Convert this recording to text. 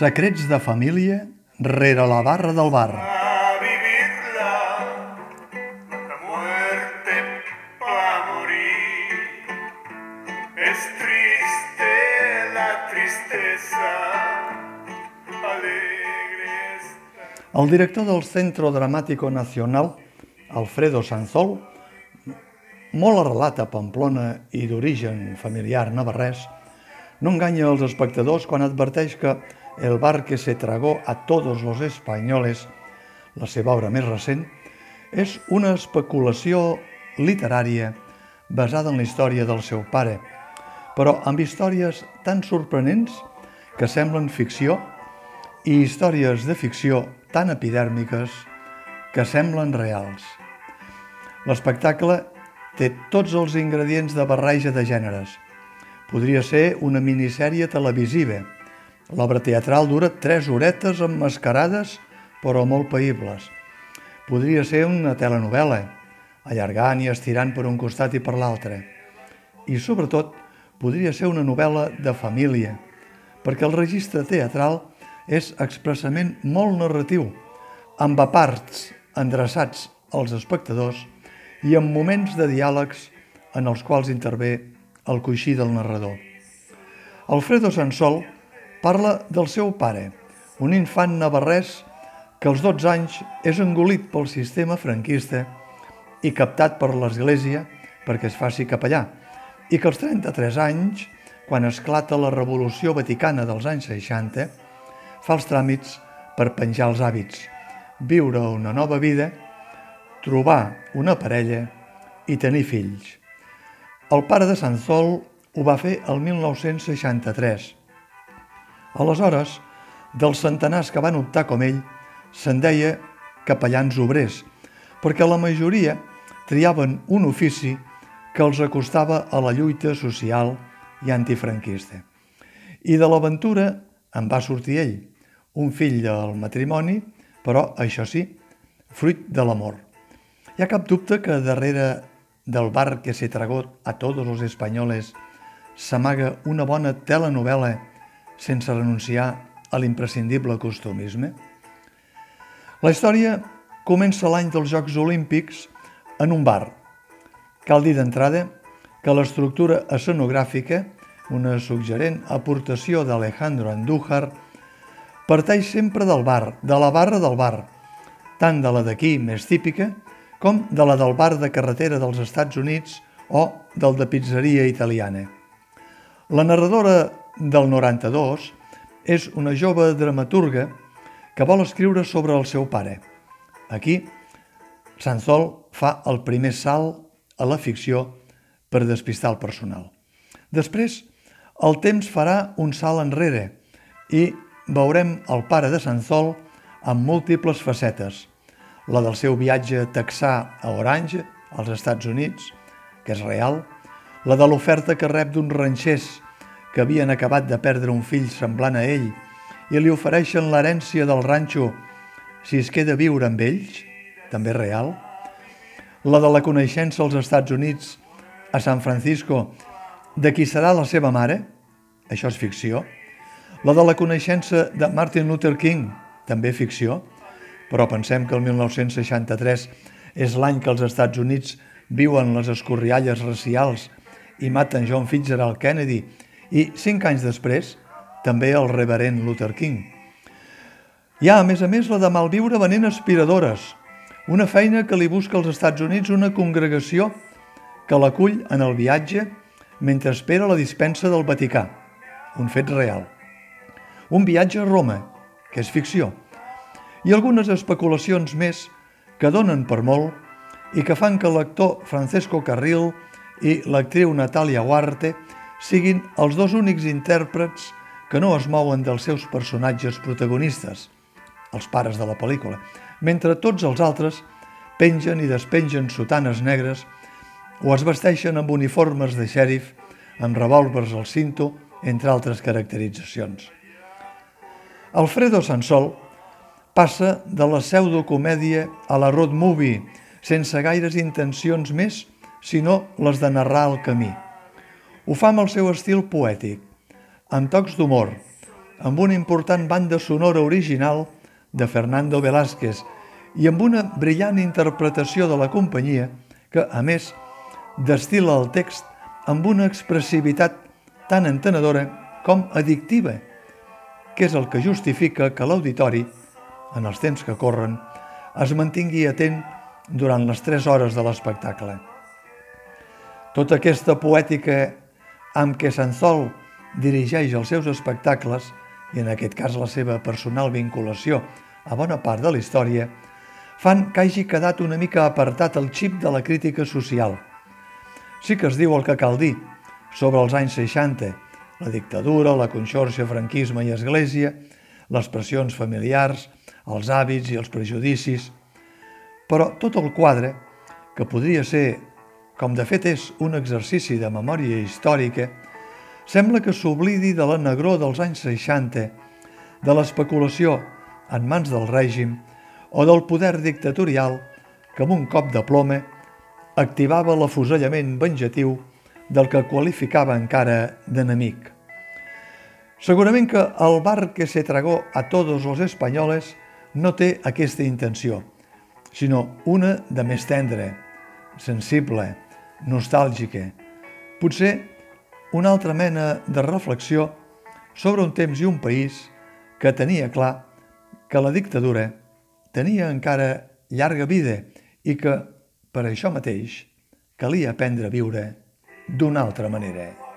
Secrets de família rere la barra del bar. a vivirla. La muerte morir. Es triste la tristeza. Alegre está. El director del Centro Dramático Nacional, Alfredo Sanzol, molt arrelat a Pamplona i d'origen familiar navarrès, no enganya els espectadors quan adverteix que El bar que se tragó a todos los españoles, la seva obra més recent, és una especulació literària basada en la història del seu pare, però amb històries tan sorprenents que semblen ficció i històries de ficció tan epidèrmiques que semblen reals. L'espectacle té tots els ingredients de barreja de gèneres. Podria ser una minissèrie televisiva. L'obra teatral dura tres horetes emmascarades, però molt païbles. Podria ser una telenovel·la, allargant i estirant per un costat i per l'altre. I, sobretot, podria ser una novel·la de família, perquè el registre teatral és expressament molt narratiu, amb aparts endreçats als espectadors i amb moments de diàlegs en els quals intervé el coixí del narrador. Alfredo Sansol parla del seu pare, un infant navarrès que als 12 anys és engolit pel sistema franquista i captat per l'Església perquè es faci capellà, i que als 33 anys, quan esclata la Revolució Vaticana dels anys 60, fa els tràmits per penjar els hàbits, viure una nova vida, trobar una parella i tenir fills. El pare de Sanzol ho va fer el 1963. Aleshores, dels centenars que van optar com ell, se'n deia capellans obrers, perquè la majoria triaven un ofici que els acostava a la lluita social i antifranquista. I de l'aventura en va sortir ell, un fill del matrimoni, però, això sí, fruit de l'amor. Hi ha cap dubte que darrere del bar que se tragó a tots els espanyoles s'amaga una bona telenovel·la sense renunciar a l'imprescindible costumisme? La història comença l'any dels Jocs Olímpics en un bar. Cal dir d'entrada que l'estructura escenogràfica, una suggerent aportació d'Alejandro Andújar, parteix sempre del bar, de la barra del bar, tant de la d'aquí, més típica, com de la del bar de carretera dels Estats Units o del de pizzeria italiana. La narradora del 92 és una jove dramaturga que vol escriure sobre el seu pare. Aquí, Sanzol fa el primer salt a la ficció per despistar el personal. Després, el temps farà un salt enrere i veurem el pare de Sanzol amb múltiples facetes. La del seu viatge texà a Orange, als Estats Units, que és real, la de l'oferta que rep d'uns ranxers que havien acabat de perdre un fill semblant a ell i li ofereixen l'herència del ranxo. Si es queda viure amb ells, també real, la de la coneixença als Estats Units, a San Francisco, de qui serà la seva mare, això és ficció, la de la coneixença de Martin Luther King, també ficció, però pensem que el 1963 és l'any que els Estats Units viuen les escorrialles racials i maten John Fitzgerald Kennedy i cinc anys després també el reverent Luther King. Hi ha, a més a més, la de malviure venent aspiradores, una feina que li busca als Estats Units una congregació que l'acull en el viatge mentre espera la dispensa del Vaticà, un fet real. Un viatge a Roma, que és ficció, i algunes especulacions més que donen per molt i que fan que l'actor Francesco Carril i l'actriu Natalia Huarte siguin els dos únics intèrprets que no es mouen dels seus personatges protagonistes, els pares de la pel·lícula, mentre tots els altres pengen i despengen sotanes negres o es vesteixen amb uniformes de xèrif, amb revòlvers al cinto, entre altres caracteritzacions. Alfredo Sansol passa de la pseudocomèdia a la road movie, sense gaires intencions més, sinó les de narrar el camí. Ho fa amb el seu estil poètic, amb tocs d'humor, amb una important banda sonora original de Fernando Velázquez i amb una brillant interpretació de la companyia que, a més, destila el text amb una expressivitat tan entenedora com addictiva, que és el que justifica que l'auditori, en els temps que corren, es mantingui atent durant les 3 hores de l'espectacle. Tota aquesta poètica amb què Sanzol dirigeix els seus espectacles, i en aquest cas la seva personal vinculació a bona part de la història, fan que hagi quedat una mica apartat el xip de la crítica social. Sí que es diu el que cal dir sobre els anys 60, la dictadura, la conxorxa, franquisme i església, les pressions familiars, els hàbits i els prejudicis, però tot el quadre, que podria ser, com de fet és, un exercici de memòria històrica, sembla que s'oblidi de la negró dels anys 60, de l'especulació en mans del règim o del poder dictatorial que amb un cop de ploma activava l'afusellament venjatiu del que qualificava encara d'enemic. Segurament que el bar que se tragó a tots els espanyoles no té aquesta intenció, sinó una de més tendre, sensible, nostàlgica, potser una altra mena de reflexió sobre un temps i un país que tenia clar que la dictadura tenia encara llarga vida i que, per això mateix, calia aprendre a viure d'una altra manera.